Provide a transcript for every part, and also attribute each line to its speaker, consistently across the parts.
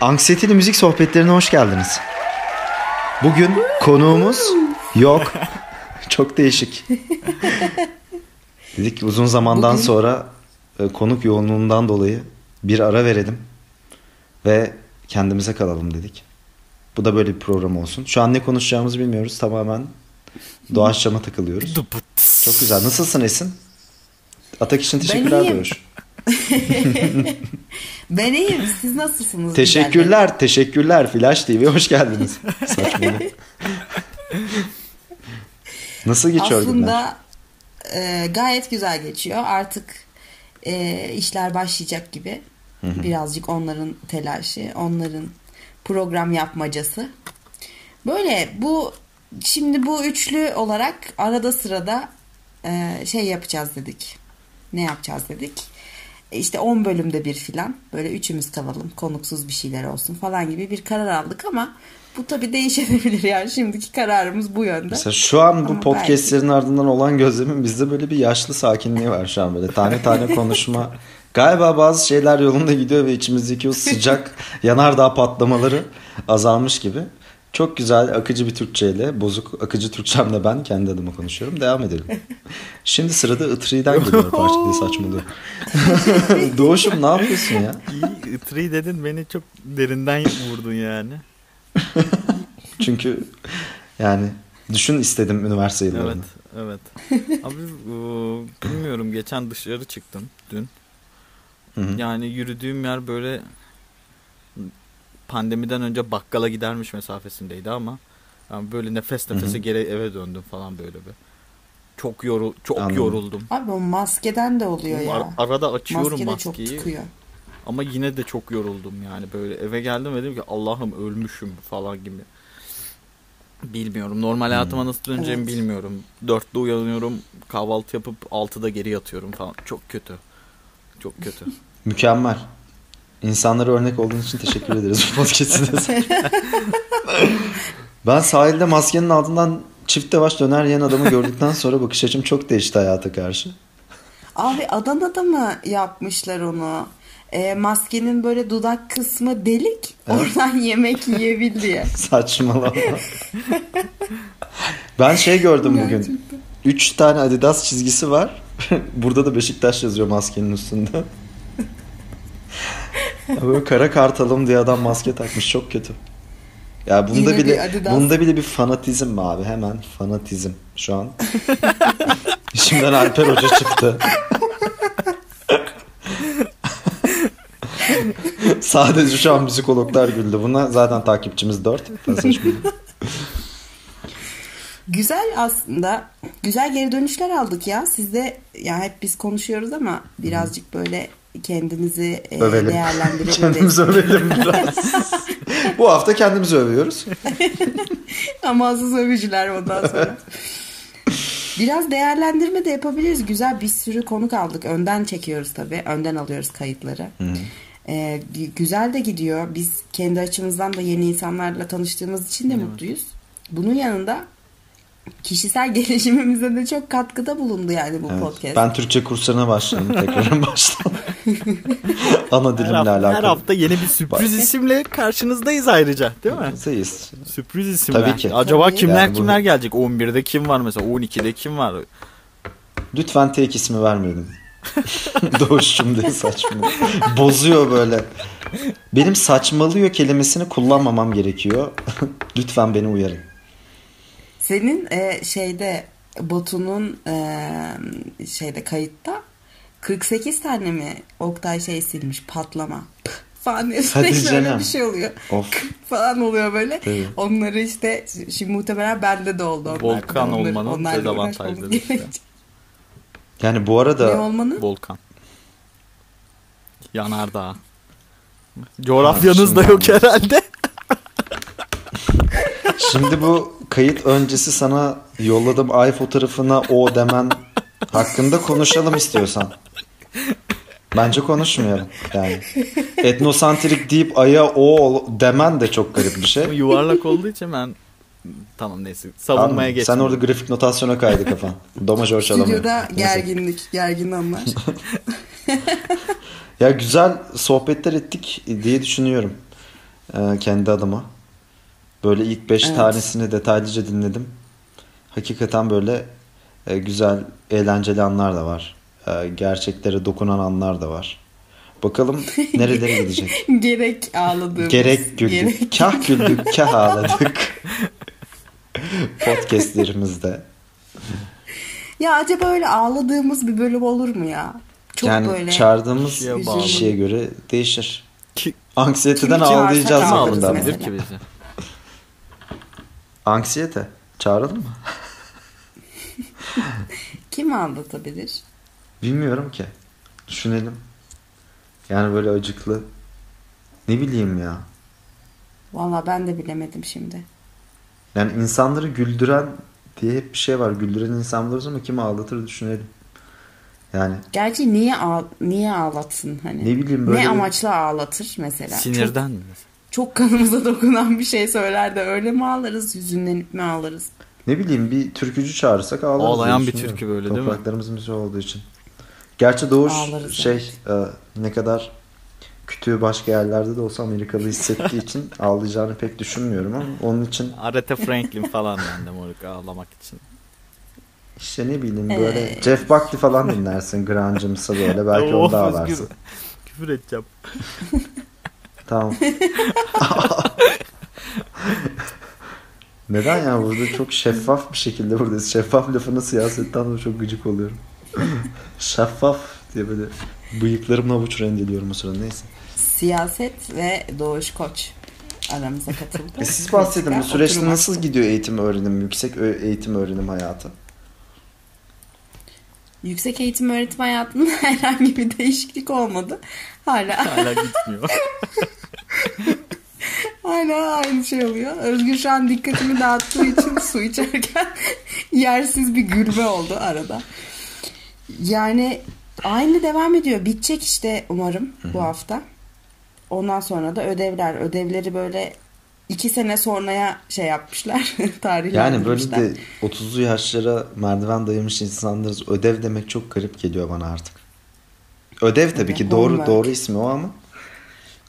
Speaker 1: Anksiyeteli müzik sohbetlerine hoş geldiniz. Bugün konuğumuz yok. Çok değişik. Dedik ki uzun zamandan
Speaker 2: Bugün-
Speaker 1: sonra e, konuk yoğunluğundan dolayı bir ara verelim ve kendimize kalalım dedik. Bu da böyle bir program olsun. Şu an ne konuşacağımızı bilmiyoruz. Tamamen doğaçlama takılıyoruz. Çok güzel. Nasılsın Esin? Atak için teşekkürler
Speaker 2: iyiyim. Ben iyiyim. Siz nasılsınız?
Speaker 1: Teşekkürler, teşekkürler. Flash TV hoş geldiniz. Saçmalık. Nasıl geçiyor günler?
Speaker 2: Aslında e, gayet güzel geçiyor. Artık e, işler başlayacak gibi. Birazcık onların telaşı, onların program yapmacası. Böyle bu şimdi bu üçlü olarak arada sırada e, şey yapacağız dedik. Ne yapacağız dedik? İşte 10 bölümde bir filan böyle üçümüz kalalım konuksuz bir şeyler olsun falan gibi bir karar aldık ama bu tabii değişebilir yani şimdiki kararımız bu yönde.
Speaker 1: Mesela şu an bu
Speaker 2: Ama
Speaker 1: podcastlerin ardından olan gözlemim bizde böyle bir yaşlı sakinliği var şu an böyle tane tane konuşma. Galiba bazı şeyler yolunda gidiyor ve içimizdeki o sıcak yanardağ patlamaları azalmış gibi. Çok güzel akıcı bir Türkçeyle bozuk akıcı Türkçemle ben kendi adıma konuşuyorum. Devam edelim. Şimdi sırada Itri'den geliyor parça diye saçmalıyor. Doğuşum ne yapıyorsun ya?
Speaker 3: İyi ıtri dedin beni çok derinden vurdun yani.
Speaker 1: Çünkü yani düşün istedim üniversite yıllarını.
Speaker 3: Evet evet. Abi bilmiyorum geçen dışarı çıktım dün.
Speaker 1: Hı hı.
Speaker 3: Yani yürüdüğüm yer böyle pandemiden önce bakkala gidermiş mesafesindeydi ama yani böyle nefes nefese
Speaker 1: Hı hı.
Speaker 3: geri eve döndüm falan böyle bir. Çok yorul çok
Speaker 1: Anladım.
Speaker 3: yoruldum.
Speaker 2: Abi o maskeden de oluyor ya.
Speaker 3: Ar- arada açıyorum
Speaker 2: Maske de çok
Speaker 3: maskeyi.
Speaker 2: tıkıyor.
Speaker 3: Ama yine de çok yoruldum yani böyle eve geldim ve dedim ki Allah'ım ölmüşüm falan gibi. Bilmiyorum. Normal hayatıma nasıl döneceğimi
Speaker 2: Evet.
Speaker 3: bilmiyorum. Dörtte uyanıyorum. Kahvaltı yapıp altıda geri yatıyorum falan. Çok kötü. Çok kötü.
Speaker 1: Mükemmel. İnsanlara örnek olduğun için teşekkür ederiz bu podcast'inde. ben sahilde maskenin altından çift yavaş döner yiyen adamı gördükten sonra bakış açım çok değişti hayata karşı.
Speaker 2: Abi Adana'da mı yapmışlar onu? E, maskenin böyle dudak kısmı delik.
Speaker 1: Evet.
Speaker 2: Oradan yemek yiyebil diye.
Speaker 1: Saçmalama. ben şey gördüm bugün.
Speaker 2: Gerçekten.
Speaker 1: Üç tane Adidas çizgisi var. Burada da Beşiktaş yazıyor maskenin üstünde. Böyle kara kartalım diye adam maske takmış çok kötü. Ya bunda
Speaker 2: Yine
Speaker 1: bile bunda bile bir fanatizm mi abi? Hemen fanatizm şu an. İçimden Alper Hoca çıktı. Sadece şu an psikologlar güldü. Buna zaten takipçimiz 4.
Speaker 2: Güzel aslında. Güzel geri dönüşler aldık ya. Siz de ya hep biz konuşuyoruz ama birazcık böyle kendinizi e,
Speaker 1: Övelim.
Speaker 2: değerlendirebiliriz.
Speaker 1: Kendimizi övelim biraz. Bu hafta kendimizi övüyoruz.
Speaker 2: Amansız övücüler ondan sonra. Biraz değerlendirme de yapabiliriz. Güzel bir sürü konuk aldık. Önden çekiyoruz tabii. Önden alıyoruz kayıtları. Ee, gü- güzel de gidiyor. Biz kendi açımızdan da yeni insanlarla tanıştığımız için de mutluyuz. Bunun yanında kişisel gelişimimize de çok katkıda bulundu yani bu
Speaker 1: Evet.
Speaker 2: podcast.
Speaker 1: Ben Türkçe kurslarına başladım. Tekrar başladım. Ana
Speaker 3: Her
Speaker 1: dilimle
Speaker 3: hafta, her
Speaker 1: alakalı.
Speaker 3: hafta yeni bir sürpriz isimle karşınızdayız ayrıca değil mi?
Speaker 1: Sayız.
Speaker 3: Sürpriz isimler.
Speaker 1: Tabii ki.
Speaker 3: Acaba
Speaker 2: Tabii.
Speaker 3: kimler
Speaker 1: Yani bu-
Speaker 3: kimler gelecek? 11'de kim var mesela? 12'de kim var?
Speaker 1: Lütfen tek ismi vermeyelim. Doğuşçum diye saçma. Bozuyor böyle. Benim saçmalıyor kelimesini kullanmamam gerekiyor. Lütfen beni uyarın.
Speaker 2: Senin e, şeyde Batu'nun e, şeyde kayıtta 48 tane mi Oktay şey silmiş patlama falan diye
Speaker 1: Hadi
Speaker 2: sürekli öyle bir şey oluyor.
Speaker 1: Of.
Speaker 2: falan oluyor böyle.
Speaker 1: Tabii.
Speaker 2: Onları işte şimdi muhtemelen bende de oldu. onlar.
Speaker 3: Volkan
Speaker 2: Onları-
Speaker 3: olmanın
Speaker 2: onlarla
Speaker 3: dezavantajları işte.
Speaker 1: Yani bu
Speaker 2: Ne
Speaker 1: arada
Speaker 2: olmanın?
Speaker 3: Volkan. Yanardağ. Coğrafyanız da yok herhalde.
Speaker 1: şimdi bu kayıt öncesi sana yolladığım ay fotoğrafına o demen hakkında konuşalım istiyorsan. Bence konuşmayalım yani. Etnosantrik deyip aya o demen de çok garip bir şey.
Speaker 3: Yuvarlak olduğu için ben tamam neyse savunmaya geçtim.
Speaker 1: Sen orada grafik notasyona kaydı kafan. Domajör çalamıyor.
Speaker 2: Stüdyoda gerginlik, gergin anlar.
Speaker 1: Ya güzel sohbetler ettik diye düşünüyorum. e, kendi adıma. Böyle ilk 5
Speaker 2: Evet.
Speaker 1: tanesini detaylıca dinledim. Hakikaten böyle e, güzel, eğlenceli anlar da var. E, gerçeklere dokunan anlar da var. Bakalım nerelere gidecek.
Speaker 2: Gerek ağladığımız.
Speaker 1: Gerek güldük,
Speaker 2: gerek-
Speaker 1: kah güldük, kah ağladık. Podcastlerimizde.
Speaker 2: Ya acaba öyle ağladığımız bir bölüm olur mu ya? Çok
Speaker 1: yani
Speaker 2: böyle.
Speaker 1: çağırdığımız
Speaker 3: Kişiye
Speaker 1: kişiye göre değişir.
Speaker 3: Ki,
Speaker 1: Anksiyeteden ağlayacağız
Speaker 3: kim
Speaker 1: yakında.
Speaker 2: mesela.
Speaker 3: alabilir ki bizi?
Speaker 1: Anksiyete. Çağıralım mı?
Speaker 2: Kim anlatabilir?
Speaker 1: Bilmiyorum ki. Düşünelim. Yani böyle acıklı. Ne bileyim ya.
Speaker 2: Valla ben de bilemedim şimdi.
Speaker 1: Yani insanları güldüren diye hep bir şey var. Güldüren insan buluruz ama kimi ağlatır düşünelim. Yani
Speaker 2: Gerçi niye ağ niye ağlatsın hani?
Speaker 1: Ne bileyim böyle-
Speaker 2: Ne amaçla ağlatır mesela? Çok,
Speaker 3: Sinirden mi?
Speaker 2: Çok kanımıza dokunan bir şey söyler de öyle mi ağlarız? Hüzünlenip mi ağlarız?
Speaker 1: ne bileyim bir türkücü çağırsak ağlarız.
Speaker 3: Ağlayan bir türkü böyle değil mi?
Speaker 1: Topraklarımız müziği olduğu için. Gerçi Doğuş
Speaker 2: Ağlarız
Speaker 1: şey e, ne kadar kütüğü başka yerlerde de olsa Amerikalı hissettiği için ağlayacağını pek düşünmüyorum ama onun için
Speaker 3: Aretha Franklin falan ben de moruk ağlamak için.
Speaker 1: işte ne bileyim böyle
Speaker 2: Ee.
Speaker 1: Jeff Buckley falan dinlersin grunge'ımsı böyle belki onu da
Speaker 3: Of,
Speaker 1: ağlarsın.
Speaker 3: özgür. Küfür edeceğim.
Speaker 1: Tamam. Neden ya burada çok şeffaf bir şekilde buradayız. Şeffaf lafına siyasetten de çok gıcık oluyorum. şeffaf diye böyle bıyıklarımla avuç rendeliyorum o sırada neyse.
Speaker 2: Siyaset ve Doğuş Koç aramıza katıldı.
Speaker 1: E siz bahsedin bu süreçte nasıl gidiyor eğitim öğrenim, yüksek eğitim öğrenim hayatı?
Speaker 2: Yüksek eğitim öğretim hayatında herhangi bir değişiklik olmadı. Hala
Speaker 3: Hala gitmiyor.
Speaker 2: hala aynı şey oluyor. Özgür şu an dikkatimi dağıttığı için su içerken yersiz bir gülme oldu arada. Yani aynı devam ediyor. Bitecek işte umarım bu hafta. Ondan sonra da ödevler. Ödevleri böyle iki sene sonraya şey yapmışlar.
Speaker 1: Yani böyle de 30'lu yaşlara merdiven dayamış insanlarız. Ödev demek çok garip geliyor bana artık. Ödev tabii ki
Speaker 2: Ödev,
Speaker 1: doğru
Speaker 2: homework.
Speaker 1: doğru ismi o ama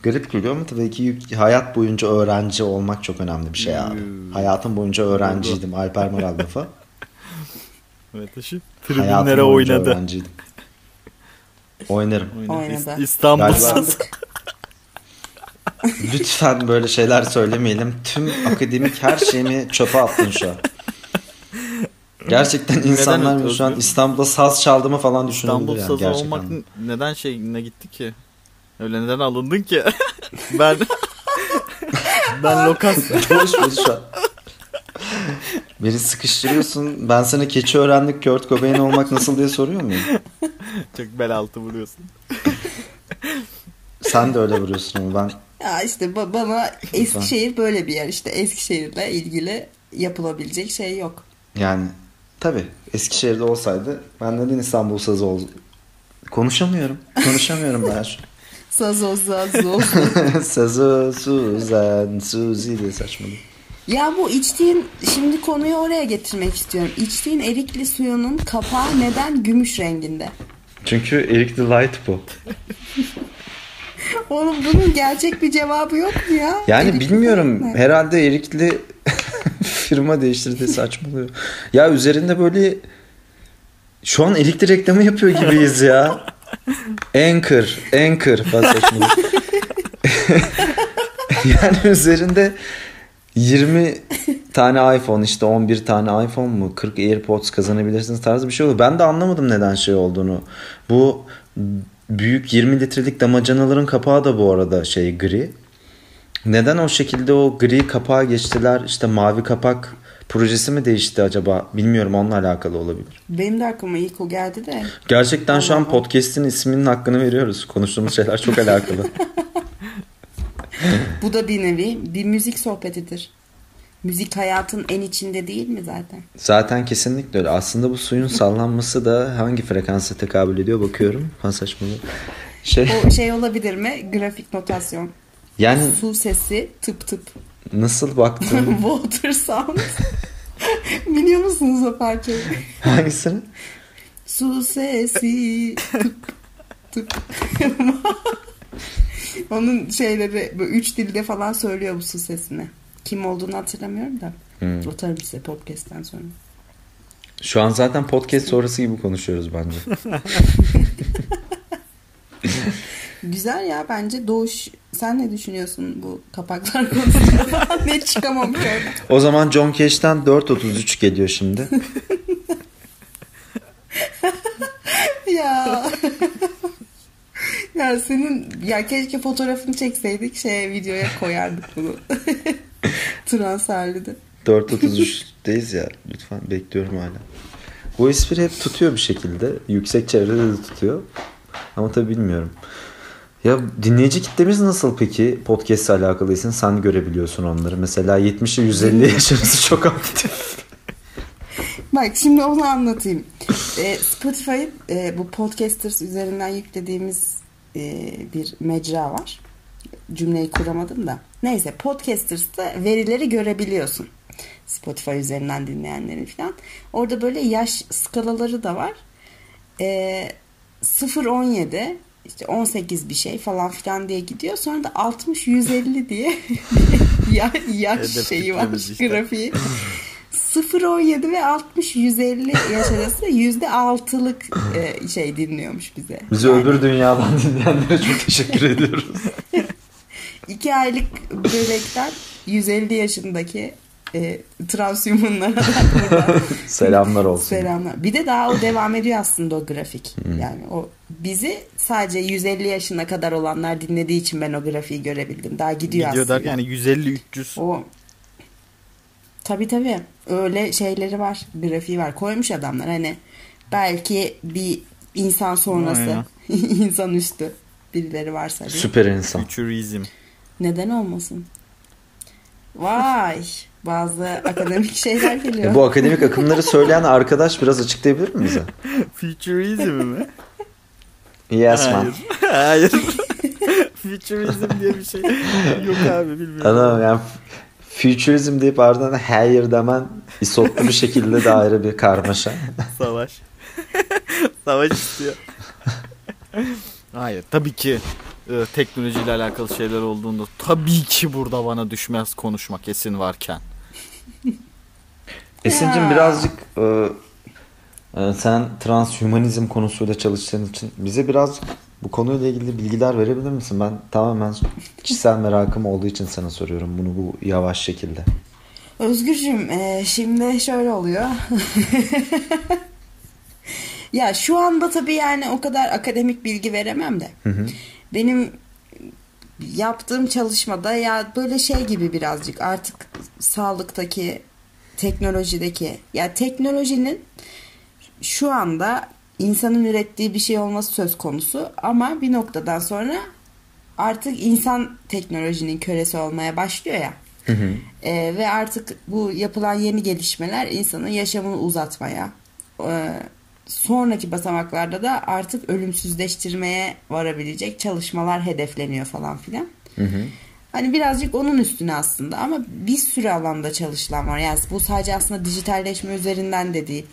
Speaker 1: garip geliyor ama tabii ki hayat boyunca öğrenci olmak çok önemli bir şey abi. Hayatım boyunca öğrenciydim. Alper Maral lafı.
Speaker 3: Evet
Speaker 1: Hayatım
Speaker 3: tribünlere oynadı.
Speaker 1: öğrenciydim. Oynarım.
Speaker 2: Oynadı.
Speaker 3: İst- İstanbul
Speaker 1: Galiba-
Speaker 3: Saz.
Speaker 1: Lütfen böyle şeyler söylemeyelim. Tüm akademik her şeyimi çöpe attın şu an. Gerçekten insanlar
Speaker 3: Neden
Speaker 1: şu an? İstanbul'da saz çaldığımı falan düşünebilir
Speaker 3: İstanbul
Speaker 1: yani
Speaker 3: Sazı
Speaker 1: gerçekten.
Speaker 3: olmak neden şeyine gitti ki? Öyle neden alındın ki? ben ben lokasyon.
Speaker 1: Boş şu an. Beni sıkıştırıyorsun. Ben sana keçi öğrendik Kurt Cobain olmak nasıl diye soruyor muyum?
Speaker 3: Çok bel altı vuruyorsun.
Speaker 1: Sen de öyle vuruyorsun ama ben
Speaker 2: Ya işte ba- bana Eskişehir böyle bir yer işte Eskişehir'le ilgili yapılabilecek şey yok.
Speaker 1: yani tabi Eskişehir'de olsaydı ben neden İstanbul sazı ol Konuşamıyorum. Konuşamıyorum ben şu.
Speaker 2: Sazo sazo.
Speaker 1: Sazı Suzan Suzi diye saçmalıyorum.
Speaker 2: ya bu içtiğin şimdi konuyu oraya getirmek istiyorum. İçtiğin erikli suyunun kapağı neden gümüş renginde?
Speaker 1: Çünkü the Light bu.
Speaker 2: Oğlum bunun gerçek bir cevabı yok mu ya?
Speaker 1: Yani
Speaker 2: Erikli
Speaker 1: bilmiyorum.
Speaker 2: ne?
Speaker 1: Herhalde Erikli firma değiştirdi saçmalıyor. Ya üzerinde böyle şu an Erikli reklamı yapıyor gibiyiz ya. Anchor, Anchor falan saçmalıyor. yani üzerinde 20 tane iPhone işte 11 tane iPhone mu 40 AirPods kazanabilirsiniz tarzı bir şey oldu. Ben de anlamadım neden şey olduğunu. Bu büyük 20 litrelik damacanaların kapağı da bu arada şey gri. Neden o şekilde o gri kapağa geçtiler? İşte mavi kapak projesi mi değişti acaba? Bilmiyorum onunla alakalı olabilir.
Speaker 2: Benim de aklıma ilk o geldi de.
Speaker 1: Gerçekten şu an
Speaker 2: Allah.
Speaker 1: podcast'in isminin hakkını veriyoruz. Konuştuğumuz şeyler çok alakalı.
Speaker 2: Bu da bir nevi bir müzik sohbetidir. Müzik hayatın en içinde değil mi zaten?
Speaker 1: Zaten kesinlikle öyle. Aslında bu suyun sallanması da hangi frekansa tekabül ediyor bakıyorum. Ha saçmalı. Şey
Speaker 2: O şey olabilir mi? Grafik notasyon.
Speaker 1: yani
Speaker 2: Su sesi tıp tıp.
Speaker 1: nasıl baktın
Speaker 2: Water sound. Biliyor musunuz o parçayı?
Speaker 1: hangisini?
Speaker 2: Su sesi tıp tıp. Onun şeyleri üç dilde falan söylüyor bu su sesini. Kim olduğunu hatırlamıyorum da.
Speaker 1: Hmm.
Speaker 2: Atarım size podcast'ten sonra.
Speaker 1: Şu an zaten podcast sonrası gibi konuşuyoruz bence.
Speaker 2: Güzel ya bence Doğuş sen ne düşünüyorsun bu kapaklar konusunda? ne çıkamamış orada.
Speaker 1: O zaman John Cash'ten 4.33 geliyor şimdi.
Speaker 2: ya. ya senin ya keşke fotoğrafını çekseydik şey videoya koyardık bunu. Transferli de.
Speaker 1: 4.33'teyiz ya. Lütfen bekliyorum hala. Bu espri hep tutuyor bir şekilde. Yüksek çevrede de tutuyor. Ama tabii bilmiyorum. Ya dinleyici kitlemiz nasıl peki podcast ile alakalıysın? Sen görebiliyorsun onları. Mesela 70'e 150 yaşarısı çok aktif.
Speaker 2: Bak şimdi onu anlatayım. E, Spotify'ın e, bu podcasters üzerinden yüklediğimiz e, bir mecra var. Cümleyi kuramadım da. Neyse podcasters'ta verileri görebiliyorsun. Spotify üzerinden dinleyenlerin falan. Orada böyle yaş skalaları da var. E, 0-17 işte 18 bir şey falan filan diye gidiyor. Sonra da 60-150 diye ya, yaş
Speaker 3: Hedef
Speaker 2: şeyi var
Speaker 3: işte.
Speaker 2: grafiği. 0-17 ve 60-150 yaş arası %6'lık e, şey dinliyormuş bize.
Speaker 1: Bizi
Speaker 2: Yani
Speaker 1: öbür dünyadan dinleyenlere çok teşekkür ediyoruz.
Speaker 2: 2 aylık bebekten 150 yaşındaki e, transhumanlara
Speaker 1: Selamlar olsun.
Speaker 2: selamlar. Bir de daha o devam ediyor aslında o grafik. Yani o bizi sadece 150 yaşına kadar olanlar dinlediği için ben o grafiği görebildim. Daha gidiyor,
Speaker 3: Gidiyor
Speaker 2: aslında.
Speaker 3: derken yani 150-300
Speaker 2: O Tabi tabi öyle şeyleri var grafiği var koymuş adamlar hani belki bir insan sonrası insan üstü birileri varsa diye.
Speaker 1: Süper insan.
Speaker 3: futurizm.
Speaker 2: Neden olmasın vay bazı akademik şeyler geliyor
Speaker 1: E bu akademik akımları söyleyen arkadaş biraz açıklayabilir mi bize?
Speaker 3: Futurizm mi?
Speaker 1: Yes man.
Speaker 3: Hayır. Hayır. Futurizm diye bir şey yok abi bilmiyorum.
Speaker 1: Adam yani futurizm deyip ardından hayır demen isotlu bir şekilde de ayrı bir karmaşa.
Speaker 3: Savaş. Savaş istiyor. Hayır tabii ki e, teknolojiyle alakalı şeyler olduğunda tabii ki burada bana düşmez konuşma kesin varken.
Speaker 1: Esin'cim birazcık e, e, sen transhumanizm konusuyla çalıştığın için bize birazcık bu konuyla ilgili bilgiler verebilir misin? Ben tamamen kişisel merakım olduğu için sana soruyorum bunu bu yavaş şekilde.
Speaker 2: Özgürcüm e, şimdi şöyle oluyor. ya şu anda tabii yani o kadar akademik bilgi veremem de. Benim yaptığım çalışmada ya böyle şey gibi birazcık artık sağlıktaki teknolojideki ya teknolojinin şu anda insanın ürettiği bir şey olması söz konusu ama bir noktadan sonra artık insan teknolojinin kölesi olmaya başlıyor ya. Ee, ve artık bu yapılan yeni gelişmeler insanın yaşamını uzatmaya, e, sonraki basamaklarda da artık ölümsüzleştirmeye varabilecek çalışmalar hedefleniyor falan filan. Hani birazcık onun üstüne aslında ama bir sürü alanda çalışılan var. Yani bu sadece aslında dijitalleşme üzerinden de değil.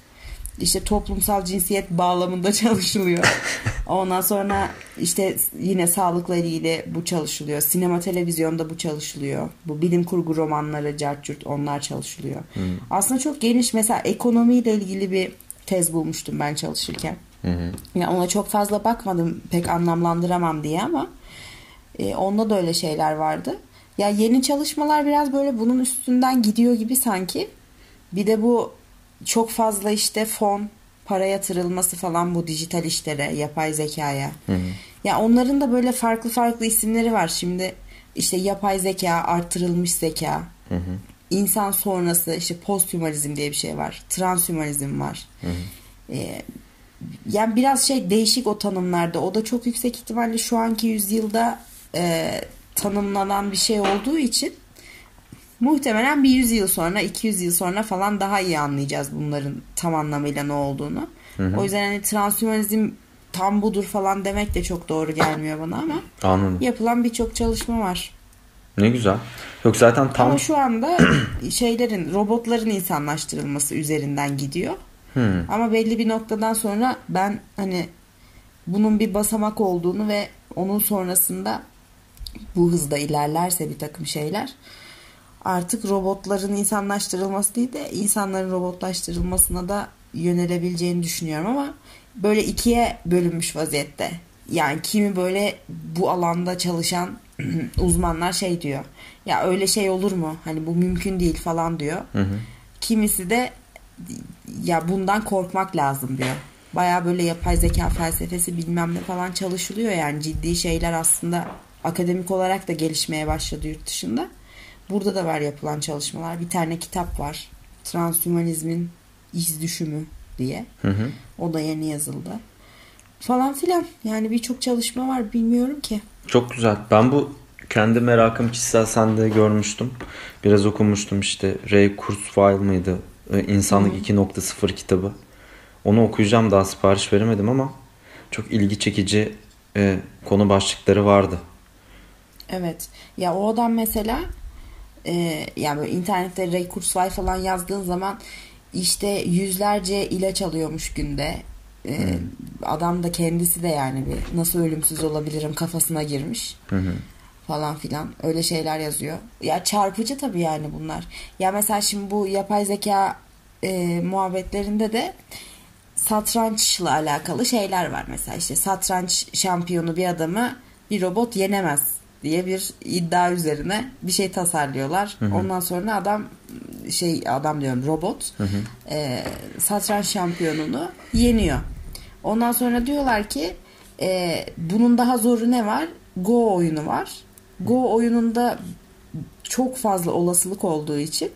Speaker 2: İşte toplumsal cinsiyet bağlamında çalışılıyor. Ondan sonra işte yine sağlıkla ilgili bu çalışılıyor. Sinema televizyonda bu çalışılıyor. Bu bilim kurgu romanları, cartçurt onlar çalışılıyor. Aslında çok geniş mesela ekonomiyle ilgili bir tez bulmuştum ben çalışırken. Yani ona çok fazla bakmadım pek anlamlandıramam diye ama e, onda da öyle şeyler vardı. Ya yeni çalışmalar biraz böyle bunun üstünden gidiyor gibi sanki. Bir de bu çok fazla işte fon, para yatırılması falan bu dijital işlere, yapay zekaya. Ya onların da böyle farklı farklı isimleri var. Şimdi işte yapay zeka, artırılmış zeka, insan sonrası işte posthümanizm diye bir şey var. Transhümanizm var. Ee, yani biraz şey değişik o tanımlarda. O da çok yüksek ihtimalle şu anki yüzyılda e, tanımlanan bir şey olduğu için muhtemelen bir 100 yıl sonra 200 yıl sonra falan daha iyi anlayacağız bunların tam anlamıyla ne olduğunu. O yüzden hani transhümanizm tam budur falan demek de çok doğru gelmiyor bana ama
Speaker 1: Anladım.
Speaker 2: yapılan birçok çalışma var.
Speaker 1: Ne güzel. Yok zaten tam
Speaker 2: Ama şu anda şeylerin robotların insanlaştırılması üzerinden gidiyor.
Speaker 1: Hmm.
Speaker 2: Ama belli bir noktadan sonra ben hani bunun bir basamak olduğunu ve onun sonrasında bu hızda ilerlerse bir takım şeyler artık robotların insanlaştırılması değil de insanların robotlaştırılmasına da yönelebileceğini düşünüyorum ama böyle ikiye bölünmüş vaziyette. Yani kimi böyle bu alanda çalışan uzmanlar şey diyor. Ya öyle şey olur mu? Hani bu mümkün değil falan diyor.
Speaker 1: Hı hı.
Speaker 2: Kimisi de ya bundan korkmak lazım diyor. Baya böyle yapay zeka felsefesi bilmem ne falan çalışılıyor yani ciddi şeyler aslında akademik olarak da gelişmeye başladı yurt dışında. Burada da var yapılan çalışmalar. Bir tane kitap var. Transhümanizmin iz düşümü diye.
Speaker 1: Hı hı.
Speaker 2: O da yeni yazıldı. Falan filan. Yani birçok çalışma var. Bilmiyorum ki.
Speaker 1: Çok güzel. Ben bu kendi merakım kişisel sende görmüştüm. Biraz okumuştum işte. Ray Kurzweil mıydı? Ee, İnsanlık 2.0 kitabı. Onu okuyacağım daha sipariş veremedim ama çok ilgi çekici e, konu başlıkları vardı.
Speaker 2: Evet. Ya o adam mesela e, yani böyle internette Ray Kurzweil falan yazdığın zaman işte yüzlerce ilaç alıyormuş günde. E, Adam da kendisi de yani bir nasıl ölümsüz olabilirim kafasına girmiş.
Speaker 1: Hı hı.
Speaker 2: falan filan öyle şeyler yazıyor. Ya çarpıcı tabii yani bunlar. Ya mesela şimdi bu yapay zeka e, muhabbetlerinde de satrançla alakalı şeyler var mesela işte satranç şampiyonu bir adamı bir robot yenemez diye bir iddia üzerine bir şey tasarlıyorlar. Ondan sonra adam şey adam diyorum robot e, satranç şampiyonunu yeniyor. Ondan sonra diyorlar ki e, bunun daha zoru ne var? Go oyunu var. Go oyununda çok fazla olasılık olduğu için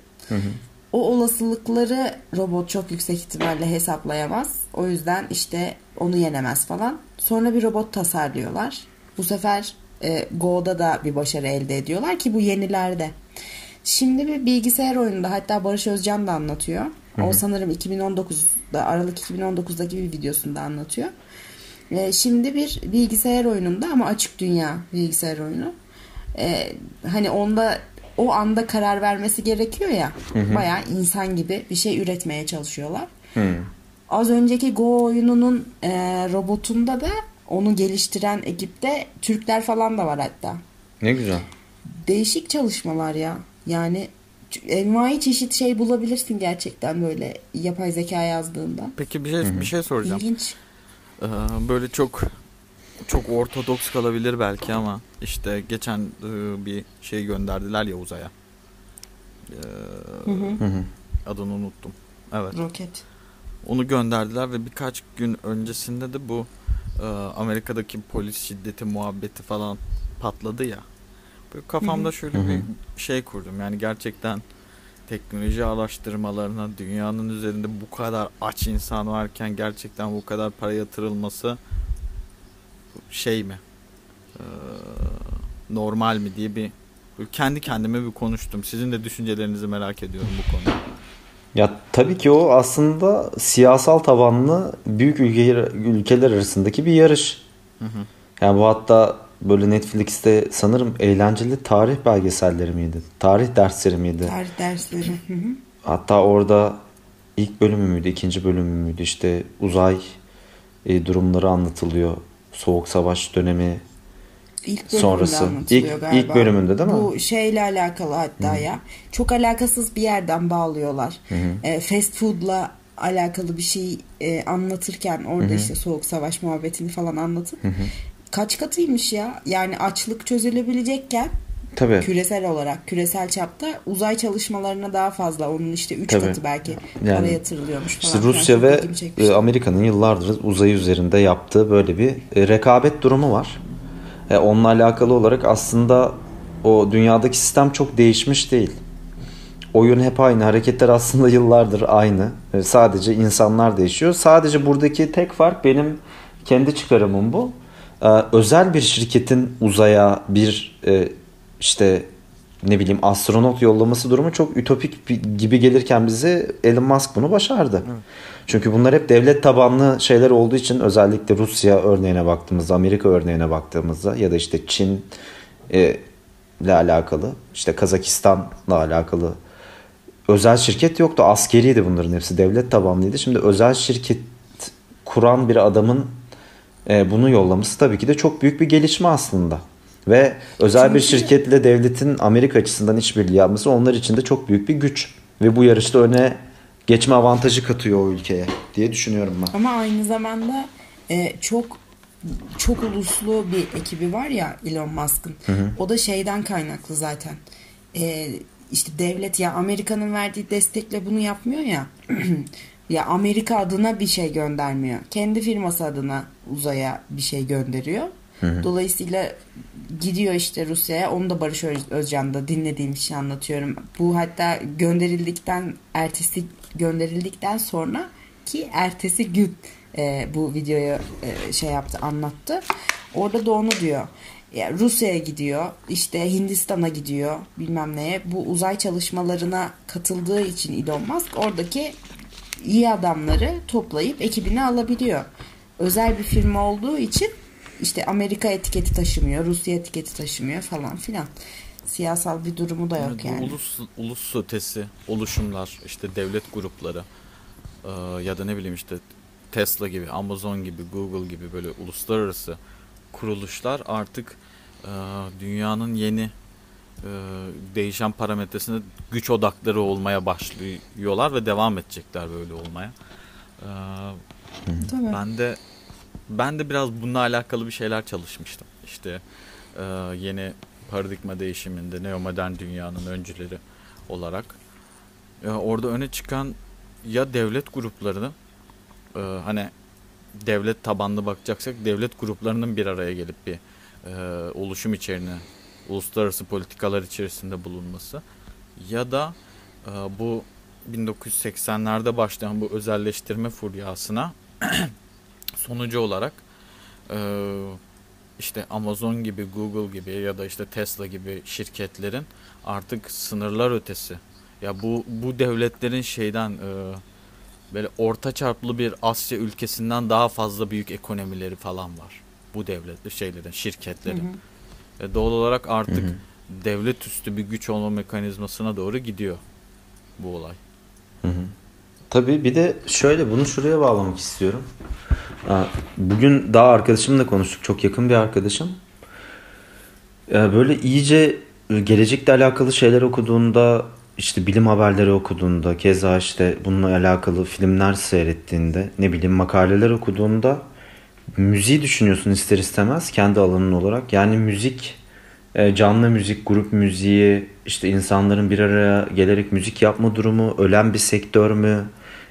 Speaker 2: o olasılıkları robot çok yüksek ihtimalle hesaplayamaz. O yüzden işte onu yenemez falan. Sonra bir robot tasarlıyorlar. Bu sefer e, Go'da da bir başarı elde ediyorlar ki bu yenilerde. Şimdi bir bilgisayar oyununda hatta Barış Özcan da anlatıyor. O sanırım 2019'da Aralık 2019'daki bir videosunda anlatıyor. E, şimdi bir bilgisayar oyununda ama açık dünya bilgisayar oyunu. E, hani onda o anda karar vermesi gerekiyor ya. Bayağı insan gibi bir şey üretmeye çalışıyorlar.
Speaker 1: Hı.
Speaker 2: Az önceki Go oyununun e, robotunda da onu geliştiren ekipte Türkler falan da var hatta.
Speaker 1: Ne güzel.
Speaker 2: Değişik çalışmalar ya. Yani envai çeşit şey bulabilirsin gerçekten böyle yapay zeka yazdığında.
Speaker 3: Peki bir şey bir şey soracağım.
Speaker 2: İlginç.
Speaker 3: Ee, böyle çok çok ortodoks kalabilir belki ama işte geçen e, bir şey gönderdiler ya uzaya. Ee, adını unuttum. Evet.
Speaker 2: Roket.
Speaker 3: Onu gönderdiler ve birkaç gün öncesinde de bu e, Amerika'daki polis şiddeti muhabbeti falan patladı ya. Böyle kafamda şöyle
Speaker 1: Hı hı.
Speaker 3: bir şey kurdum. Yani gerçekten teknoloji araştırmalarına dünyanın üzerinde bu kadar aç insan varken gerçekten bu kadar para yatırılması şey mi? Ee, normal mi diye bir kendi kendime bir konuştum. Sizin de düşüncelerinizi merak ediyorum bu konuda.
Speaker 1: Ya tabii ki o aslında siyasal tabanlı büyük ülkeler, ülkeler arasındaki bir yarış.
Speaker 3: Hı hı.
Speaker 1: Yani bu hatta böyle Netflix'te sanırım eğlenceli tarih belgeselleri miydi? Tarih dersleri miydi?
Speaker 2: Tarih dersleri. Hı hı.
Speaker 1: Hatta orada ilk bölümü müydü, ikinci bölümü müydü? İşte uzay e, durumları anlatılıyor. Soğuk Savaş dönemi.
Speaker 2: İlk bölümünde
Speaker 1: Sonrası. İlk-
Speaker 2: galiba.
Speaker 1: ilk bölümünde değil mi?
Speaker 2: Bu şeyle alakalı hatta ya. Çok alakasız bir yerden bağlıyorlar. E, fast food'la alakalı bir şey e, anlatırken orada işte soğuk savaş muhabbetini falan anlatıp kaç katıymış ya. Yani açlık çözülebilecekken
Speaker 1: Tabii.
Speaker 2: küresel olarak küresel çapta uzay çalışmalarına daha fazla onun işte 3
Speaker 1: Tabii.
Speaker 2: katı belki
Speaker 1: Yani
Speaker 2: para yatırılıyormuş falan.
Speaker 1: İşte. Rusya ve e, Amerika'nın yıllardır uzay üzerinde yaptığı böyle bir e, rekabet durumu var. E, onunla alakalı olarak aslında o dünyadaki sistem çok değişmiş değil. Oyun hep aynı. Hareketler aslında yıllardır aynı. E, sadece insanlar değişiyor. Sadece buradaki tek fark benim kendi çıkarımım bu. E, özel bir şirketin uzaya bir e, işte ne bileyim astronot yollaması durumu çok ütopik gibi gelirken bize Elon Musk bunu başardı. Çünkü bunlar hep devlet tabanlı şeyler olduğu için özellikle Rusya örneğine baktığımızda, Amerika örneğine baktığımızda ya da işte Çin e, ile alakalı, işte Kazakistan'la alakalı özel şirket yoktu. Askeriydi bunların hepsi. Devlet tabanlıydı. Şimdi özel şirket kuran bir adamın bunu yollaması tabii ki de çok büyük bir gelişme aslında. Ve özel
Speaker 2: Çünkü...
Speaker 1: bir şirketle devletin Amerika açısından işbirliği yapması onlar için de çok büyük bir güç. Ve bu yarışta öne geçme avantajı katıyor o ülkeye diye düşünüyorum ben.
Speaker 2: Ama aynı zamanda e, çok çok uluslu bir ekibi var ya Elon Musk'ın. O da şeyden kaynaklı zaten. E, işte devlet ya Amerika'nın verdiği destekle bunu yapmıyor ya. ya Amerika adına bir şey göndermiyor. Kendi firması adına uzaya bir şey gönderiyor. Dolayısıyla gidiyor işte Rusya'ya. Onu da Barış Özcan'da dinlediğim için anlatıyorum. Bu hatta gönderildikten ertesi gönderildikten sonra ki ertesi gün e, bu videoyu e, şey yaptı anlattı. Orada da onu diyor. Yani Rusya'ya gidiyor, işte Hindistan'a gidiyor, bilmem neye. Bu uzay çalışmalarına katıldığı için Elon Musk oradaki iyi adamları toplayıp ekibine alabiliyor. Özel bir firma olduğu için işte Amerika etiketi taşımıyor, Rusya etiketi taşımıyor falan filan. Siyasal bir durumu da yok
Speaker 3: evet,
Speaker 2: yani.
Speaker 3: Ulus, ulus ötesi oluşumlar, işte devlet grupları ya da ne bileyim işte Tesla gibi, Amazon gibi, Google gibi böyle uluslararası kuruluşlar artık dünyanın yeni değişen parametresinde güç odakları olmaya başlıyorlar ve devam edecekler böyle olmaya.
Speaker 2: Tabii.
Speaker 3: Ben de ben de biraz bununla alakalı bir şeyler çalışmıştım. İşte e, yeni paradigma değişiminde neomodern dünyanın öncüleri olarak. E, orada öne çıkan ya devlet gruplarını e, hani devlet tabanlı bakacaksak devlet gruplarının bir araya gelip bir e, oluşum içerisine uluslararası politikalar içerisinde bulunması ya da e, bu 1980'lerde başlayan bu özelleştirme furyasına sonucu olarak e, işte Amazon gibi, Google gibi ya da işte Tesla gibi şirketlerin artık sınırlar ötesi ya bu bu devletlerin şeyden e, böyle orta çarplı bir Asya ülkesinden daha fazla büyük ekonomileri falan var. Bu devletli şeylerin, şirketlerin. Hı hı. E, doğal olarak artık hı hı. devlet üstü bir güç olma mekanizmasına doğru gidiyor bu olay.
Speaker 1: Hı hı. Tabii bir de şöyle bunu şuraya bağlamak istiyorum. Bugün daha arkadaşımla konuştuk. Çok yakın bir arkadaşım. Böyle iyice gelecekle alakalı şeyler okuduğunda işte bilim haberleri okuduğunda keza işte bununla alakalı filmler seyrettiğinde ne bileyim makaleler okuduğunda müziği düşünüyorsun ister istemez kendi alanın olarak. Yani müzik e, canlı müzik, grup müziği, işte insanların bir araya gelerek müzik yapma durumu, ölen bir sektör mü?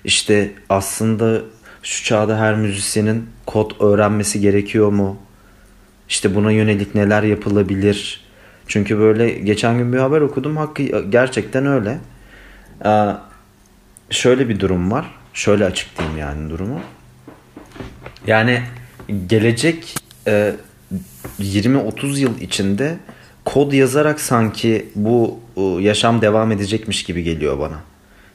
Speaker 1: İşte aslında şu çağda her müzisyenin kod öğrenmesi gerekiyor mu? İşte buna yönelik neler yapılabilir? Çünkü böyle geçen gün bir haber okudum. Hakkı gerçekten öyle. Ee, şöyle bir durum var. Şöyle açıklayayım yani durumu. Yani gelecek e, 20-30 yıl içinde kod yazarak sanki bu e, yaşam devam edecekmiş gibi geliyor bana.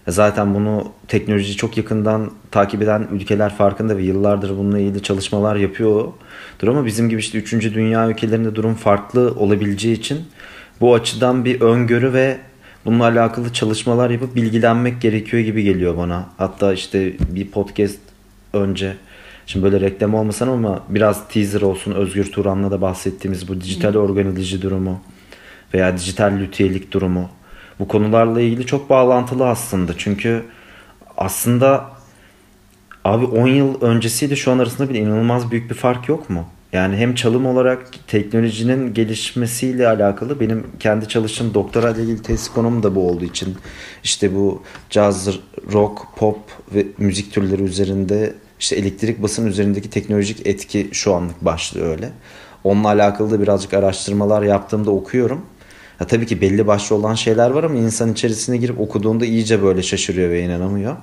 Speaker 1: Zaten bunu teknoloji çok yakından takip eden ülkeler farkında ve yıllardır bununla ilgili çalışmalar yapıyordur ama bizim gibi işte 3. dünya ülkelerinde durum farklı olabileceği için bu açıdan bir öngörü ve bununla alakalı çalışmalar yapıp bilgilenmek gerekiyor gibi geliyor bana. Hatta işte bir podcast önce Şimdi böyle reklam olmasın ama biraz teaser olsun Özgür Turan'la da bahsettiğimiz bu dijital organizci durumu veya dijital lütiyelik durumu bu konularla ilgili çok bağlantılı aslında. Çünkü aslında abi 10 yıl öncesiyle şu an arasında bir inanılmaz büyük bir fark yok mu? Yani hem çalım olarak teknolojinin gelişmesiyle alakalı benim kendi çalıştığım doktora ile ilgili tesis konum da bu olduğu için işte bu jazz, rock, pop ve müzik türleri üzerinde işte elektrik basın üzerindeki teknolojik etki şu anlık başlıyor öyle. Onunla alakalı da birazcık araştırmalar yaptığımda okuyorum. Ya tabii ki belli başlı olan şeyler var ama insan içerisine girip okuduğunda iyice böyle şaşırıyor ve inanamıyor.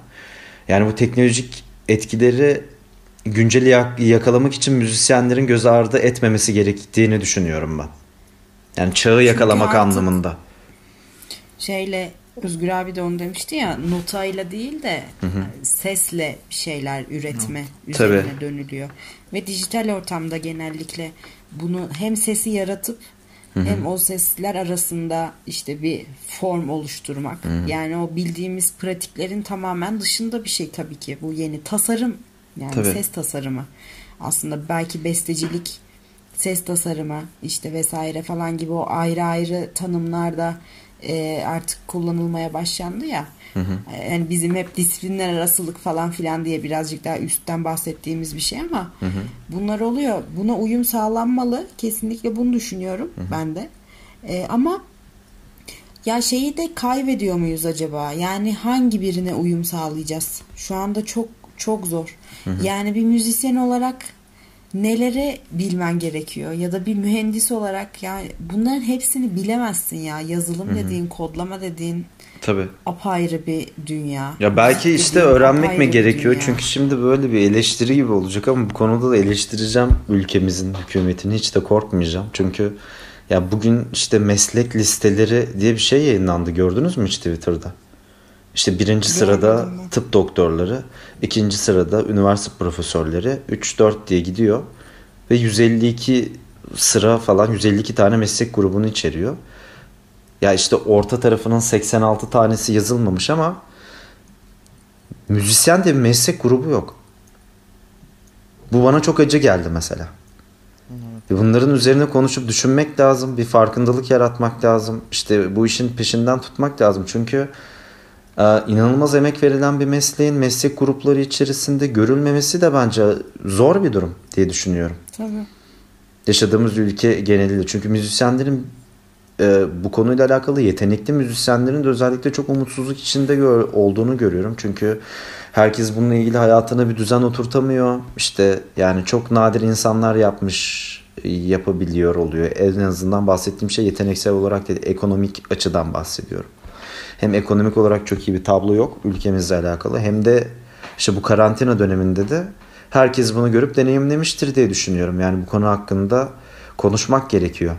Speaker 1: Yani bu teknolojik etkileri günceli yakalamak için müzisyenlerin göz ardı etmemesi gerektiğini düşünüyorum ben. Yani çağı yakalamak anlamında.
Speaker 2: Şeyle Özgür abi de onu demişti ya notayla değil de hı hı. sesle bir şeyler üretme hı. üzerine Tabii. dönülüyor. Ve dijital ortamda genellikle bunu hem sesi yaratıp Hı-hı. Hem o sesler arasında işte bir form oluşturmak. Hı-hı. Yani o bildiğimiz pratiklerin tamamen dışında bir şey tabii ki. Bu yeni tasarım yani tabii. ses tasarımı. Aslında belki bestecilik ses tasarımı işte vesaire falan gibi o ayrı ayrı tanımlarda e, artık kullanılmaya başlandı ya. Hı hı. Yani bizim hep disiplinler arasılık falan filan diye birazcık daha üstten bahsettiğimiz bir şey ama hı hı. bunlar oluyor. Buna uyum sağlanmalı. Kesinlikle bunu düşünüyorum hı hı. ben de. E, ama ya şeyi de kaybediyor muyuz acaba? Yani hangi birine uyum sağlayacağız? Şu anda çok çok zor. Hı hı. Yani bir müzisyen olarak nelere bilmen gerekiyor ya da bir mühendis olarak ya bunların hepsini bilemezsin ya yazılım Hı-hı. dediğin kodlama dediğin
Speaker 1: Tabii.
Speaker 2: apayrı bir dünya.
Speaker 1: Ya belki Müzik işte öğrenmek mi gerekiyor? Çünkü şimdi böyle bir eleştiri gibi olacak ama bu konuda da eleştireceğim ülkemizin hükümetini hiç de korkmayacağım. Çünkü ya bugün işte meslek listeleri diye bir şey yayınlandı gördünüz mü hiç Twitter'da? İşte birinci sırada tıp doktorları, ikinci sırada üniversite profesörleri, 3-4 diye gidiyor. Ve 152 sıra falan 152 tane meslek grubunu içeriyor. Ya işte orta tarafının 86 tanesi yazılmamış ama müzisyen de bir meslek grubu yok. Bu bana çok acı geldi mesela. Evet. Bunların üzerine konuşup düşünmek lazım. Bir farkındalık yaratmak lazım. İşte bu işin peşinden tutmak lazım. Çünkü inanılmaz emek verilen bir mesleğin meslek grupları içerisinde görülmemesi de bence zor bir durum diye düşünüyorum.
Speaker 2: Tabii.
Speaker 1: Yaşadığımız ülke genelinde. Çünkü müzisyenlerin e, bu konuyla alakalı yetenekli müzisyenlerin de özellikle çok umutsuzluk içinde gör, olduğunu görüyorum. Çünkü herkes bununla ilgili hayatına bir düzen oturtamıyor. İşte yani çok nadir insanlar yapmış yapabiliyor oluyor. En azından bahsettiğim şey yeteneksel olarak değil, ekonomik açıdan bahsediyorum hem ekonomik olarak çok iyi bir tablo yok ülkemizle alakalı hem de işte bu karantina döneminde de herkes bunu görüp deneyimlemiştir diye düşünüyorum. Yani bu konu hakkında konuşmak gerekiyor.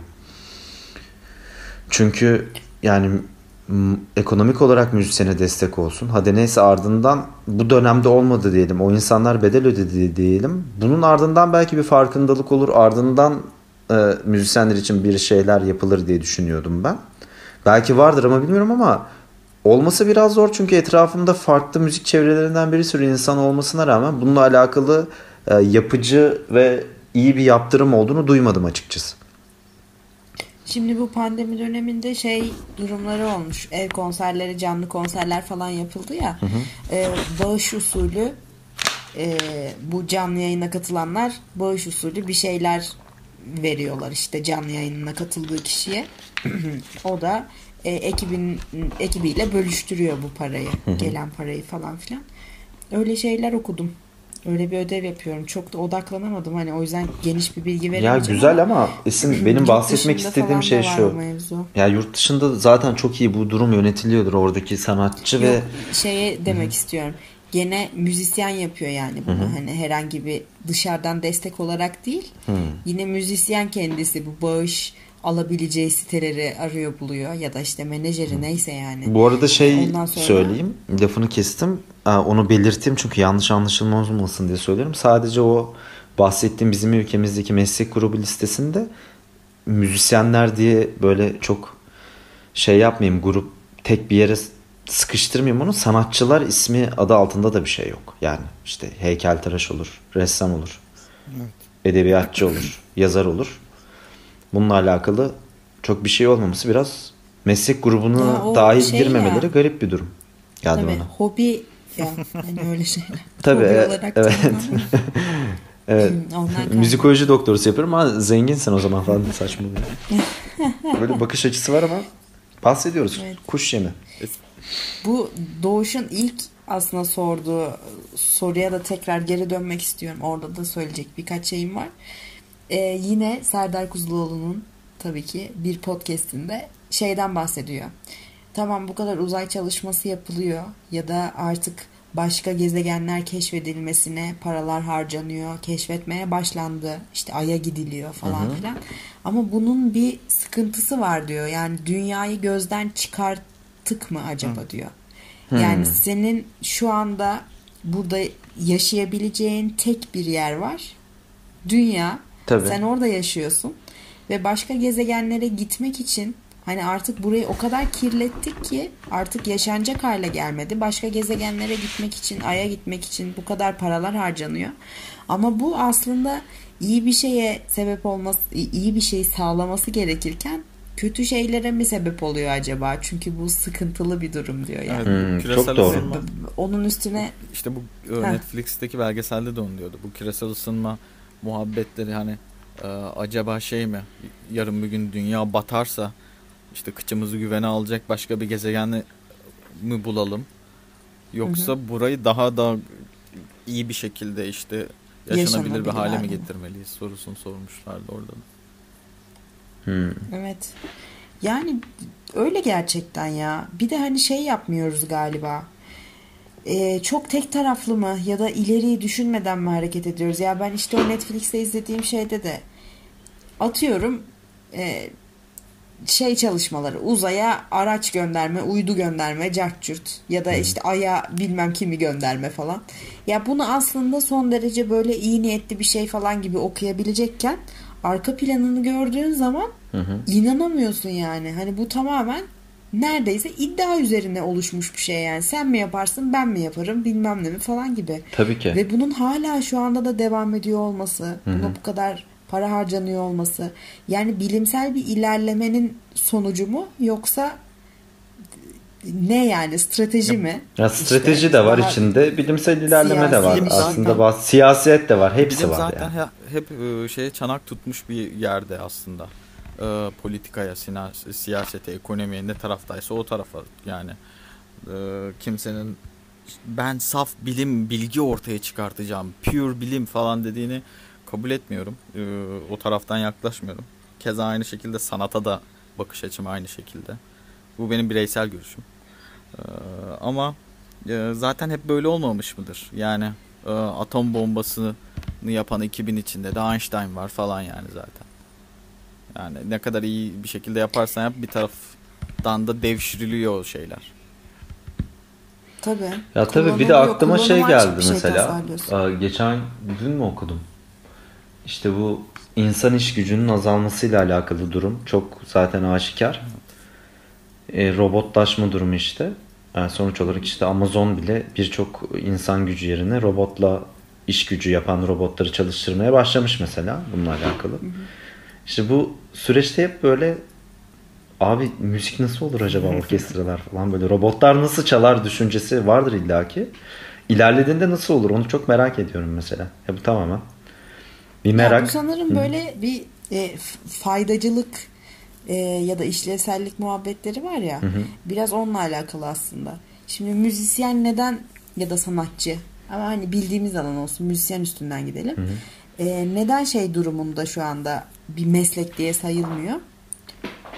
Speaker 1: Çünkü yani ekonomik olarak müzisyene destek olsun. Hadi neyse ardından bu dönemde olmadı diyelim. O insanlar bedel ödedi diyelim. Bunun ardından belki bir farkındalık olur. Ardından e, müzisyenler için bir şeyler yapılır diye düşünüyordum ben. Belki vardır ama bilmiyorum ama Olması biraz zor çünkü etrafımda farklı müzik çevrelerinden bir sürü insan olmasına rağmen bununla alakalı e, yapıcı ve iyi bir yaptırım olduğunu duymadım açıkçası.
Speaker 2: Şimdi bu pandemi döneminde şey durumları olmuş. Ev konserleri, canlı konserler falan yapıldı ya. Hı hı. E, bağış usulü e, bu canlı yayına katılanlar bağış usulü bir şeyler veriyorlar işte canlı yayınına katıldığı kişiye. o da e, ekibin ekibiyle bölüştürüyor bu parayı. Gelen parayı falan filan. Öyle şeyler okudum. Öyle bir ödev yapıyorum. Çok da odaklanamadım. Hani o yüzden geniş bir bilgi veremeyeceğim.
Speaker 1: Ya güzel ama, ama Esin benim bahsetmek istediğim şey şu. Ya yurt dışında zaten çok iyi bu durum yönetiliyordur oradaki sanatçı Yok, ve
Speaker 2: şeye demek istiyorum. Gene müzisyen yapıyor yani bunu. Hı-hı. Hani herhangi bir dışarıdan destek olarak değil. Hı-hı. Yine müzisyen kendisi bu bağış alabileceği siteleri arıyor buluyor ya da işte menajeri neyse yani.
Speaker 1: Bu arada şey sonra... söyleyeyim lafını kestim onu belirteyim çünkü yanlış anlaşılma olmasın diye söylüyorum. Sadece o bahsettiğim bizim ülkemizdeki meslek grubu listesinde müzisyenler diye böyle çok şey yapmayayım grup tek bir yere sıkıştırmayayım onu sanatçılar ismi adı altında da bir şey yok. Yani işte heykeltıraş olur, ressam olur, evet. edebiyatçı olur, yazar olur bununla alakalı çok bir şey olmaması biraz meslek grubuna ya dahil şey girmemeleri ya. garip bir durum.
Speaker 2: Geldi Tabii, bana. Hobi ya hani öyle şeyler.
Speaker 1: Tabii Hobi evet. evet. evet. Müzikoloji doktorusu yapıyorum ama zenginsin o zaman falan saçma. Böyle bakış açısı var ama bahsediyoruz. Evet. Kuş yemi.
Speaker 2: Bu Doğuş'un ilk aslında sorduğu soruya da tekrar geri dönmek istiyorum. Orada da söyleyecek birkaç şeyim var. Ee, yine Serdar Kuzuloğlu'nun tabii ki bir podcastinde şeyden bahsediyor. Tamam bu kadar uzay çalışması yapılıyor ya da artık başka gezegenler keşfedilmesine paralar harcanıyor, keşfetmeye başlandı. İşte Ay'a gidiliyor falan filan. Ama bunun bir sıkıntısı var diyor. Yani dünyayı gözden çıkarttık mı acaba hı. diyor. Yani senin şu anda burada yaşayabileceğin tek bir yer var. Dünya Tabii. Sen orada yaşıyorsun ve başka gezegenlere gitmek için Hani artık burayı o kadar kirlettik ki artık yaşanacak hale gelmedi. Başka gezegenlere gitmek için, aya gitmek için bu kadar paralar harcanıyor. Ama bu aslında iyi bir şeye sebep olması, iyi bir şey sağlaması gerekirken kötü şeylere mi sebep oluyor acaba? Çünkü bu sıkıntılı bir durum diyor yani.
Speaker 3: Evet,
Speaker 1: Hmm,
Speaker 3: küresel
Speaker 1: çok doğru.
Speaker 3: ısınma-
Speaker 2: Onun üstüne
Speaker 3: İşte bu e. Netflix'teki belgeselde de onu diyordu. Bu küresel ısınma muhabbetleri hani e, acaba şey mi? Yarın bir gün dünya batarsa işte kıçımızı güvene alacak başka bir gezegen mi bulalım? Yoksa burayı daha da iyi bir şekilde işte yaşanabilir bir hale mi getirmeliyiz sorusunu sormuşlardı orada. da.
Speaker 1: Hmm.
Speaker 2: Evet. Yani öyle gerçekten ya. Bir de hani şey yapmıyoruz galiba. Ee, çok tek taraflı mı ya da ileriyi düşünmeden mi hareket ediyoruz? Ya ben işte o Netflix'te izlediğim şeyde de atıyorum e, şey çalışmaları uzaya araç gönderme, uydu gönderme, cartçurt ya da işte aya bilmem kimi gönderme falan. Ya bunu aslında son derece böyle iyi niyetli bir şey falan gibi okuyabilecekken arka planını gördüğün zaman
Speaker 1: Hı hı.
Speaker 2: inanamıyorsun yani. Hani bu tamamen neredeyse iddia üzerine oluşmuş bir şey yani. Sen mi yaparsın ben mi yaparım bilmem ne mi falan gibi.
Speaker 1: Tabii ki.
Speaker 2: Ve bunun hala şu anda da devam ediyor olması, buna bu kadar para harcanıyor olması. Yani bilimsel bir ilerlemenin sonucu mu yoksa ne yani strateji mi?
Speaker 1: Ya strateji
Speaker 2: İşte
Speaker 1: de var
Speaker 2: daha-
Speaker 1: içinde, bilimsel ilerleme de var.
Speaker 2: Siyasi-
Speaker 1: Aslında
Speaker 3: Zaten-
Speaker 1: bazı siyaset de var, hepsi
Speaker 3: Bilim
Speaker 1: var
Speaker 3: zaten
Speaker 1: yani.
Speaker 3: he- hep e, şeye çanak tutmuş bir yerde aslında. E, politikaya, siyasete, ekonomiye ne taraftaysa o tarafa yani. E, kimsenin ben saf bilim, bilgi ortaya çıkartacağım, pure bilim falan dediğini kabul etmiyorum. E, o taraftan yaklaşmıyorum. Keza aynı şekilde sanata da bakış açım aynı şekilde. Bu benim bireysel görüşüm. E, ama e, zaten hep böyle olmamış mıdır? Yani e, atom bombasını yapan ekibin içinde de Einstein var falan yani zaten. Yani ne kadar iyi bir şekilde yaparsan yap bir taraftan da devşiriliyor o şeyler.
Speaker 2: Tabii.
Speaker 1: Ya tabii bir de aklıma şey geldi
Speaker 2: şey
Speaker 1: mesela. geçen dün mü okudum? İşte bu insan iş gücünün azalmasıyla alakalı durum çok zaten aşikar. E, robotlaşma durumu işte. Yani sonuç olarak işte Amazon bile birçok insan gücü yerine robotla iş gücü yapan robotları çalıştırmaya başlamış mesela bununla alakalı. İşte bu süreçte hep böyle abi müzik nasıl olur acaba orkestralar falan böyle robotlar nasıl çalar düşüncesi vardır illaki. İlerlediğinde nasıl olur onu çok merak ediyorum mesela. Ya bu tamamen bir
Speaker 2: Ya
Speaker 1: merak.
Speaker 2: bu sanırım böyle bir e, faydacılık e, ya da işlevsellik muhabbetleri var ya. Biraz onunla alakalı aslında. Şimdi müzisyen neden ya da sanatçı ama hani bildiğimiz alan olsun müzisyen üstünden gidelim. E, neden şey durumunda şu anda bir meslek diye sayılmıyor?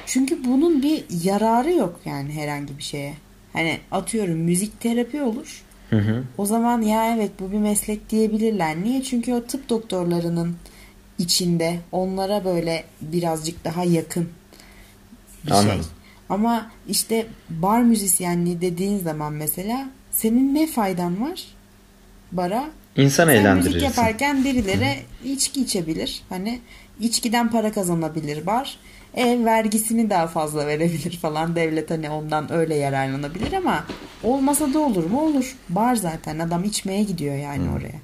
Speaker 2: Çünkü bunun bir yararı yok yani herhangi bir şeye. Hani atıyorum müzik terapi olur.
Speaker 1: Hı hı.
Speaker 2: O zaman ya evet bu bir meslek diyebilirler. Niye? Çünkü o tıp doktorlarının içinde onlara böyle birazcık daha yakın bir şey.
Speaker 1: Anladım.
Speaker 2: Ama işte bar müzisyenliği dediğin zaman mesela senin ne faydan var bara?
Speaker 1: İnsan
Speaker 2: Sen müzik
Speaker 1: eğlendirirsin.
Speaker 2: yaparken birilere içki içebilir. Hani içkiden para kazanabilir bar. Ev vergisini daha fazla verebilir falan. Devlet hani ondan öyle yararlanabilir ama olmasa da olur mu? Olur. Bar zaten. Adam içmeye gidiyor yani oraya.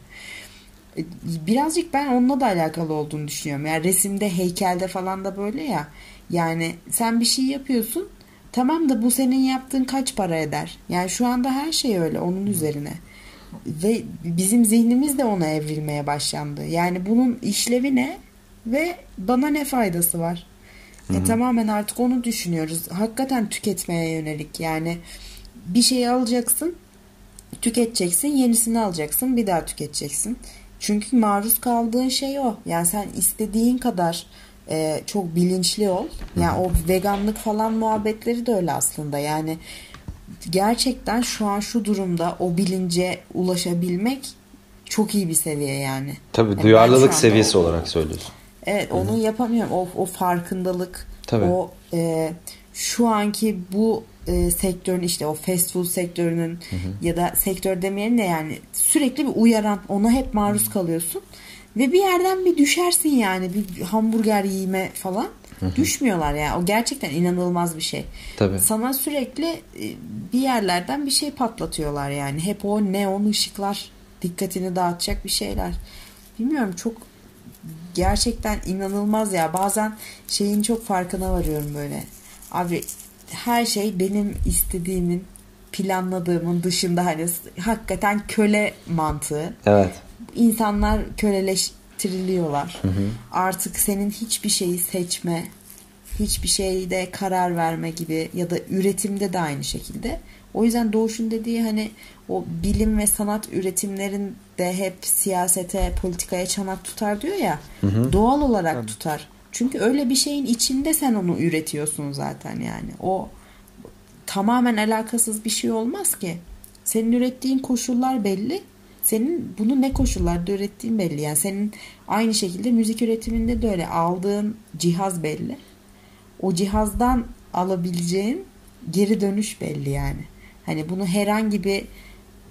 Speaker 2: E, Birazcık ben onunla da alakalı olduğunu düşünüyorum. Yani resimde, heykelde falan da böyle ya. Yani sen bir şey yapıyorsun. Tamam da bu senin yaptığın kaç para eder? Yani şu anda her şey öyle onun üzerine. Ve bizim zihnimiz de ona evrilmeye başlandı. Yani bunun işlevi ne ve bana ne faydası var? E, tamamen artık onu düşünüyoruz. Hakikaten tüketmeye yönelik. Yani bir şeyi alacaksın, tüketeceksin, yenisini alacaksın, bir daha tüketeceksin. Çünkü maruz kaldığın şey o. Yani sen istediğin kadar e, çok bilinçli ol. Yani o veganlık falan muhabbetleri de öyle aslında. Yani gerçekten şu an şu durumda o bilince ulaşabilmek çok iyi bir seviye yani.
Speaker 1: Tabii
Speaker 2: Yani ben
Speaker 1: duyarlılık seviyesi
Speaker 2: o-
Speaker 1: olarak söylüyorsun.
Speaker 2: Evet onu yapamıyorum. O, o farkındalık,
Speaker 1: Tabii.
Speaker 2: o e, şu anki bu e, sektörün işte o fast food sektörünün ya da sektör demeyelim de yani sürekli bir uyaran ona hep maruz kalıyorsun ve bir yerden bir düşersin yani bir hamburger yiyme falan. Düşmüyorlar yani. O gerçekten inanılmaz bir şey.
Speaker 1: Tabii.
Speaker 2: Sana sürekli e, bir yerlerden bir şey patlatıyorlar yani. Hep o neon ışıklar dikkatini dağıtacak bir şeyler. Bilmiyorum çok gerçekten inanılmaz ya. Bazen şeyin çok farkına varıyorum böyle. Abi her şey benim istediğimin planladığımın dışında hani hakikaten köle mantığı.
Speaker 1: Evet.
Speaker 2: İnsanlar köleleştiriliyorlar. Hı hı. Artık senin hiçbir şeyi seçme, hiçbir şeyde karar verme gibi ya da üretimde de aynı şekilde. O yüzden Doğuş'un dediği hani o bilim ve sanat üretimlerin de hep siyasete, politikaya çanak tutar diyor ya. Hı hı. Doğal olarak Tabii. tutar. Çünkü öyle bir şeyin içinde sen onu üretiyorsun zaten yani. O tamamen alakasız bir şey olmaz ki. Senin ürettiğin koşullar belli. Senin bunu ne koşullarda ürettiğin belli. Yani senin aynı şekilde müzik üretiminde de öyle. Aldığın cihaz belli. O cihazdan alabileceğin geri dönüş belli yani. Hani bunu herhangi bir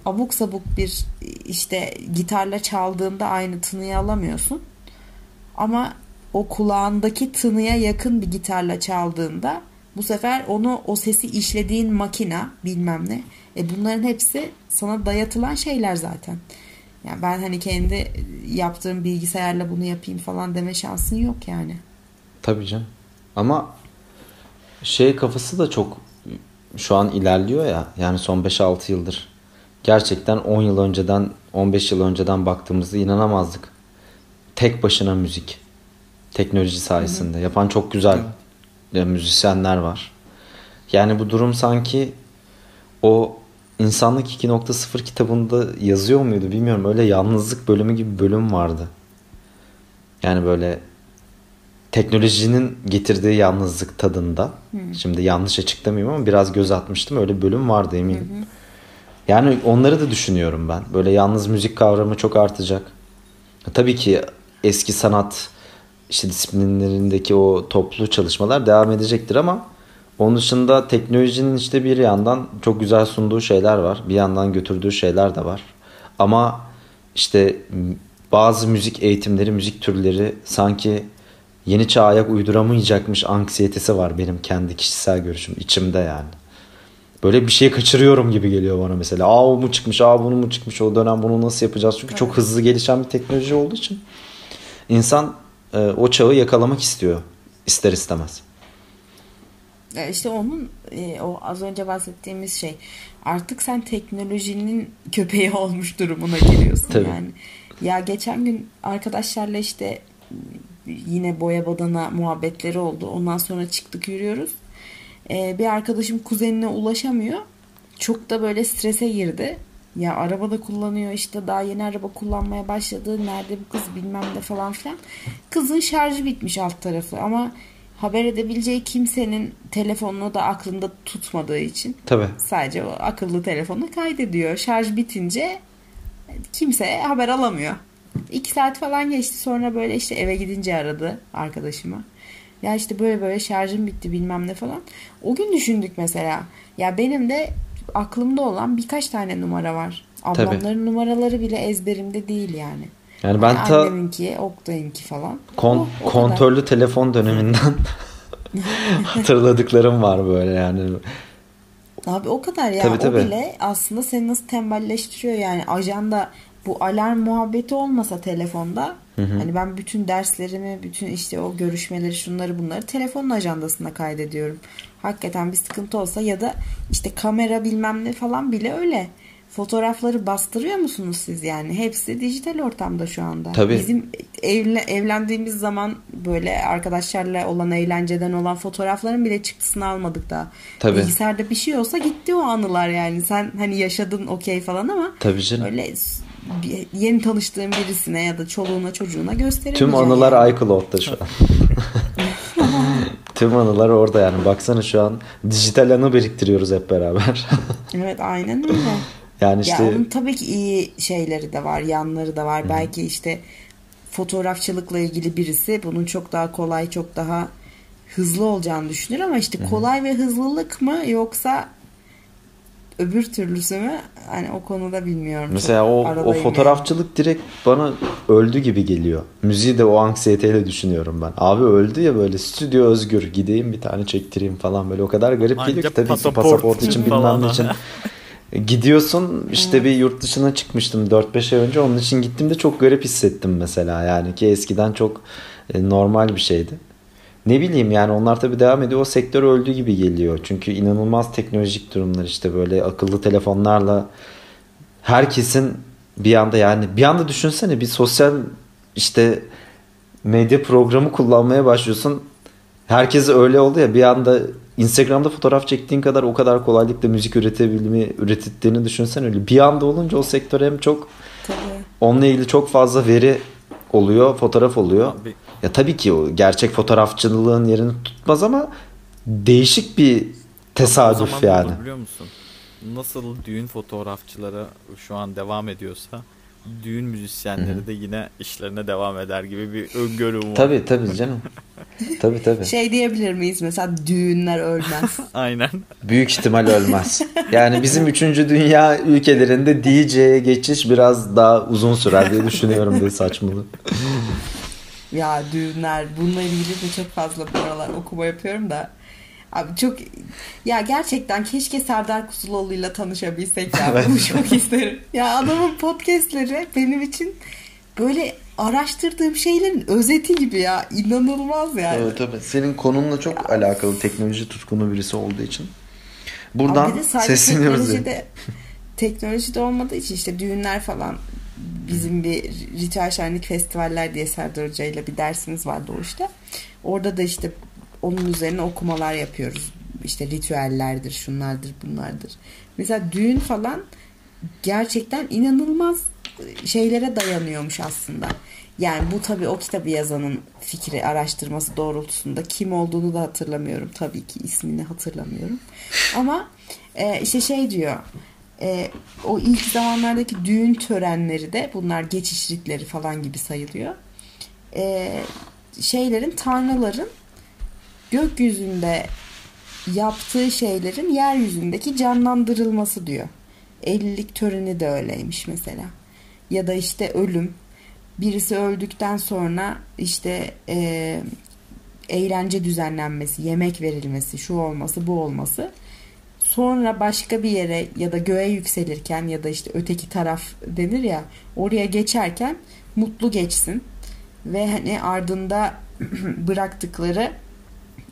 Speaker 2: abuk sabuk bir işte gitarla çaldığında aynı tınıyı alamıyorsun. Ama o kulağındaki tınıya yakın bir gitarla çaldığında bu sefer onu o sesi işlediğin makina bilmem ne. E bunların hepsi sana dayatılan şeyler zaten. Yani ben hani kendi yaptığım bilgisayarla bunu yapayım falan deme şansın yok yani.
Speaker 1: Tabii canım. Ama şey kafası da çok şu an ilerliyor ya. Yani son 5-6 yıldır. Gerçekten 10 yıl önceden 15 yıl önceden baktığımızda inanamazdık. Tek başına müzik. Teknoloji sayesinde. Hı hı. Yapan çok güzel hı. Müzisyenler var. Yani bu durum sanki o İnsanlık 2.0 kitabında yazıyor muydu bilmiyorum. Öyle yalnızlık bölümü gibi bölüm vardı. Yani böyle teknolojinin getirdiği yalnızlık tadında. Hı. Şimdi yanlış açıklamayayım ama biraz göz atmıştım. Öyle bölüm vardı eminim. Hı hı. Yani onları da düşünüyorum ben. Böyle yalnız müzik kavramı çok artacak. Tabii ki eski sanat işte disiplinlerindeki o toplu çalışmalar devam edecektir ama onun dışında teknolojinin işte bir yandan çok güzel sunduğu şeyler var. Bir yandan götürdüğü şeyler de var. Ama işte bazı müzik eğitimleri, müzik türleri sanki yeni çağa ayak uyduramayacakmış anksiyetesi var benim kendi kişisel görüşüm içimde yani. Böyle bir şey kaçırıyorum gibi geliyor bana mesela. Aa o mu çıkmış, aa bunu mu çıkmış, o dönem bunu nasıl yapacağız? Çünkü evet. çok hızlı gelişen bir teknoloji olduğu için insan e, o çağı yakalamak istiyor ister istemez.
Speaker 2: İşte onun e, o az önce bahsettiğimiz şey artık sen teknolojinin köpeği olmuş durumuna geliyorsun Tabii. yani. Ya geçen gün arkadaşlarla işte yine boya badana muhabbetleri oldu. Ondan sonra çıktık yürüyoruz. Ee, bir arkadaşım kuzenine ulaşamıyor. Çok da böyle strese girdi. Ya araba da kullanıyor işte daha yeni araba kullanmaya başladı. Nerede bu kız bilmem ne falan filan. Kızın şarjı bitmiş alt tarafı ama haber edebileceği kimsenin telefonunu da aklında tutmadığı için
Speaker 1: Tabii.
Speaker 2: sadece o akıllı telefonunu kaydediyor. Şarj bitince kimse haber alamıyor. İki saat falan geçti sonra böyle işte eve gidince aradı arkadaşıma. Ya işte böyle böyle şarjım bitti bilmem ne falan. O gün düşündük mesela. Ya benim de aklımda olan birkaç tane numara var. Ablamların Tabii. numaraları bile ezberimde değil yani.
Speaker 1: Yani ben ta
Speaker 2: anneminki, Oktay'ınki falan.
Speaker 1: Kon, o, o kontörlü kadar. telefon döneminden hatırladıklarım var böyle yani.
Speaker 2: Abi o kadar ya. Tabii, tabii. O bile aslında seni nasıl tembelleştiriyor yani. Ajanda bu alarm muhabbeti olmasa telefonda hı hı. hani ben bütün derslerimi, bütün işte o görüşmeleri, şunları bunları telefonun ajandasına kaydediyorum. Hakikaten bir sıkıntı olsa ya da işte kamera bilmem ne falan bile öyle fotoğrafları bastırıyor musunuz siz yani? Hepsi dijital ortamda şu anda.
Speaker 1: Tabii.
Speaker 2: Bizim evle, evlendiğimiz zaman böyle arkadaşlarla olan eğlenceden olan fotoğrafların bile çıktısını almadık daha. Tabii. Bilgisayarda bir şey olsa gitti o anılar yani. Sen hani yaşadın okey falan ama
Speaker 1: Tabii canım.
Speaker 2: öyle yeni tanıştığın birisine ya da çoluğuna çocuğuna gösteremeyeceksin.
Speaker 1: Tüm anılar yani. iCloud'da şu an. Tüm anılar orada yani. Baksana şu an dijital anı biriktiriyoruz hep beraber.
Speaker 2: evet aynen öyle. Yani işte ya onun tabii ki iyi şeyleri de var, yanları da var. Hı. Belki işte fotoğrafçılıkla ilgili birisi bunun çok daha kolay, çok daha hızlı olacağını düşünür ama işte kolay Hı. ve hızlılık mı yoksa öbür türlüsü mü hani o konuda bilmiyorum.
Speaker 1: Mesela o, o fotoğrafçılık yani. direkt bana öldü gibi geliyor. Müziği de o anksiyeteyle düşünüyorum ben. Abi öldü ya böyle stüdyo özgür gideyim bir tane çektireyim falan böyle o kadar garip Ancak geliyor ki tabii pasaport, pasaport için bilmem ne için. Gidiyorsun işte bir yurt dışına çıkmıştım 4-5 ay önce onun için gittim de çok garip hissettim mesela yani ki eskiden çok e, normal bir şeydi. Ne bileyim yani onlar tabii devam ediyor o sektör öldü gibi geliyor. Çünkü inanılmaz teknolojik durumlar işte böyle akıllı telefonlarla herkesin bir anda yani bir anda düşünsene bir sosyal işte medya programı kullanmaya başlıyorsun. Herkes öyle oldu ya bir anda Instagram'da fotoğraf çektiğin kadar o kadar kolaylıkla müzik üretebilmeyi ürettiğini düşünsen öyle. Bir anda olunca o sektör hem çok Tabii. onunla ilgili çok fazla veri oluyor, fotoğraf oluyor. Abi. Ya tabii ki o gerçek fotoğrafçılığın yerini tutmaz ama değişik bir tesadüf yani.
Speaker 3: Biliyor musun? Nasıl düğün fotoğrafçıları şu an devam ediyorsa düğün müzisyenleri Hı-hı. de yine işlerine devam eder gibi bir öngörüm var.
Speaker 1: Tabii tabii canım. tabii tabii.
Speaker 2: Şey diyebilir miyiz mesela düğünler ölmez.
Speaker 3: Aynen.
Speaker 1: Büyük ihtimal ölmez. Yani bizim üçüncü dünya ülkelerinde DJ'ye geçiş biraz daha uzun sürer diye düşünüyorum diye saçmalık.
Speaker 2: Ya düğünler bununla ilgili de çok fazla buralar okuma yapıyorum da Abi çok ya gerçekten keşke Serdar Kusuloğlu'yla tanışabilsek ya. Evet. çok isterim. Ya adamın podcastleri benim için böyle araştırdığım şeylerin özeti gibi ya. inanılmaz yani.
Speaker 1: Evet tabii. Senin konunla çok ya. alakalı teknoloji tutkunu birisi olduğu için. Buradan sesleniyoruz.
Speaker 2: Teknolojide, teknolojide olmadığı için işte düğünler falan bizim bir ritüel şenlik festivaller diye Serdar Hoca ile bir dersimiz vardı o işte. Orada da işte onun üzerine okumalar yapıyoruz. İşte ritüellerdir, şunlardır, bunlardır. Mesela düğün falan gerçekten inanılmaz şeylere dayanıyormuş aslında. Yani bu tabii o kitabı yazanın fikri, araştırması doğrultusunda kim olduğunu da hatırlamıyorum. Tabii ki ismini hatırlamıyorum. Ama e, işte şey diyor. E, o ilk zamanlardaki düğün törenleri de bunlar geçiş ritleri falan gibi sayılıyor. E, şeylerin, tanrıların gökyüzünde yaptığı şeylerin yeryüzündeki canlandırılması diyor. Evlilik töreni de öyleymiş mesela. Ya da işte ölüm. Birisi öldükten sonra işte e, eğlence düzenlenmesi, yemek verilmesi, şu olması, bu olması. Sonra başka bir yere ya da göğe yükselirken ya da işte öteki taraf denir ya oraya geçerken mutlu geçsin ve hani ardında bıraktıkları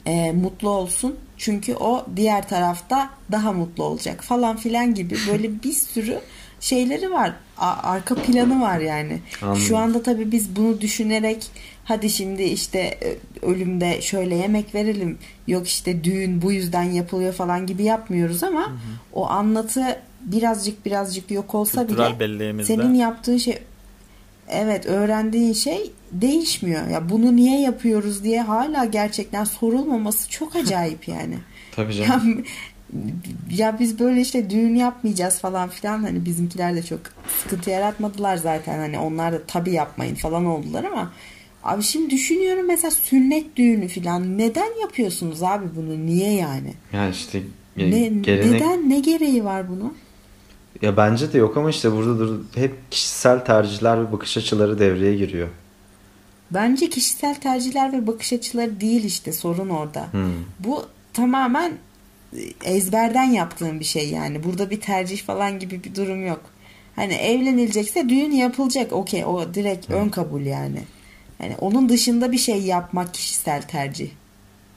Speaker 2: e, mutlu olsun. Çünkü o diğer tarafta daha mutlu olacak falan filan gibi böyle bir sürü şeyleri var. Arka planı var yani. Anladım. Şu anda tabii biz bunu düşünerek hadi şimdi işte e, ölümde şöyle yemek verelim. Yok işte düğün bu yüzden yapılıyor falan gibi yapmıyoruz ama hı hı. o anlatı birazcık birazcık yok olsa Kültürel bile senin yaptığın şey evet öğrendiğin şey değişmiyor. Ya bunu niye yapıyoruz diye hala gerçekten sorulmaması çok acayip yani.
Speaker 1: Tabii canım.
Speaker 2: Ya, ya biz böyle işte düğün yapmayacağız falan filan hani bizimkiler de çok sıkıntı yaratmadılar zaten hani onlar da tabii yapmayın falan oldular ama abi şimdi düşünüyorum mesela sünnet düğünü filan neden yapıyorsunuz abi bunu niye yani?
Speaker 1: Yani işte
Speaker 2: ne, gelenek... neden ne gereği var bunun?
Speaker 1: Ya bence de yok ama işte burada dur hep kişisel tercihler ve bakış açıları devreye giriyor.
Speaker 2: Bence kişisel tercihler ve bakış açıları değil işte sorun orada. Hmm. Bu tamamen ezberden yaptığım bir şey yani. Burada bir tercih falan gibi bir durum yok. Hani evlenilecekse düğün yapılacak. Okey o direkt ön kabul yani. Yani onun dışında bir şey yapmak kişisel tercih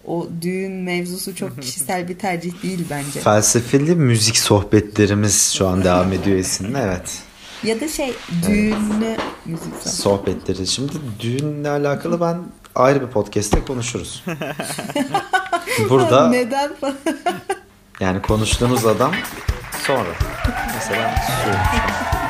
Speaker 2: o düğün mevzusu çok kişisel bir tercih değil bence.
Speaker 1: Felsefeli müzik sohbetlerimiz şu an devam ediyor Esin'le evet.
Speaker 2: Ya da şey düğünlü evet. müzik
Speaker 1: sohbetleri. Şimdi düğünle alakalı ben ayrı bir podcast'te konuşuruz. Burada
Speaker 2: neden
Speaker 1: yani konuştuğunuz adam sonra mesela söyleyeyim.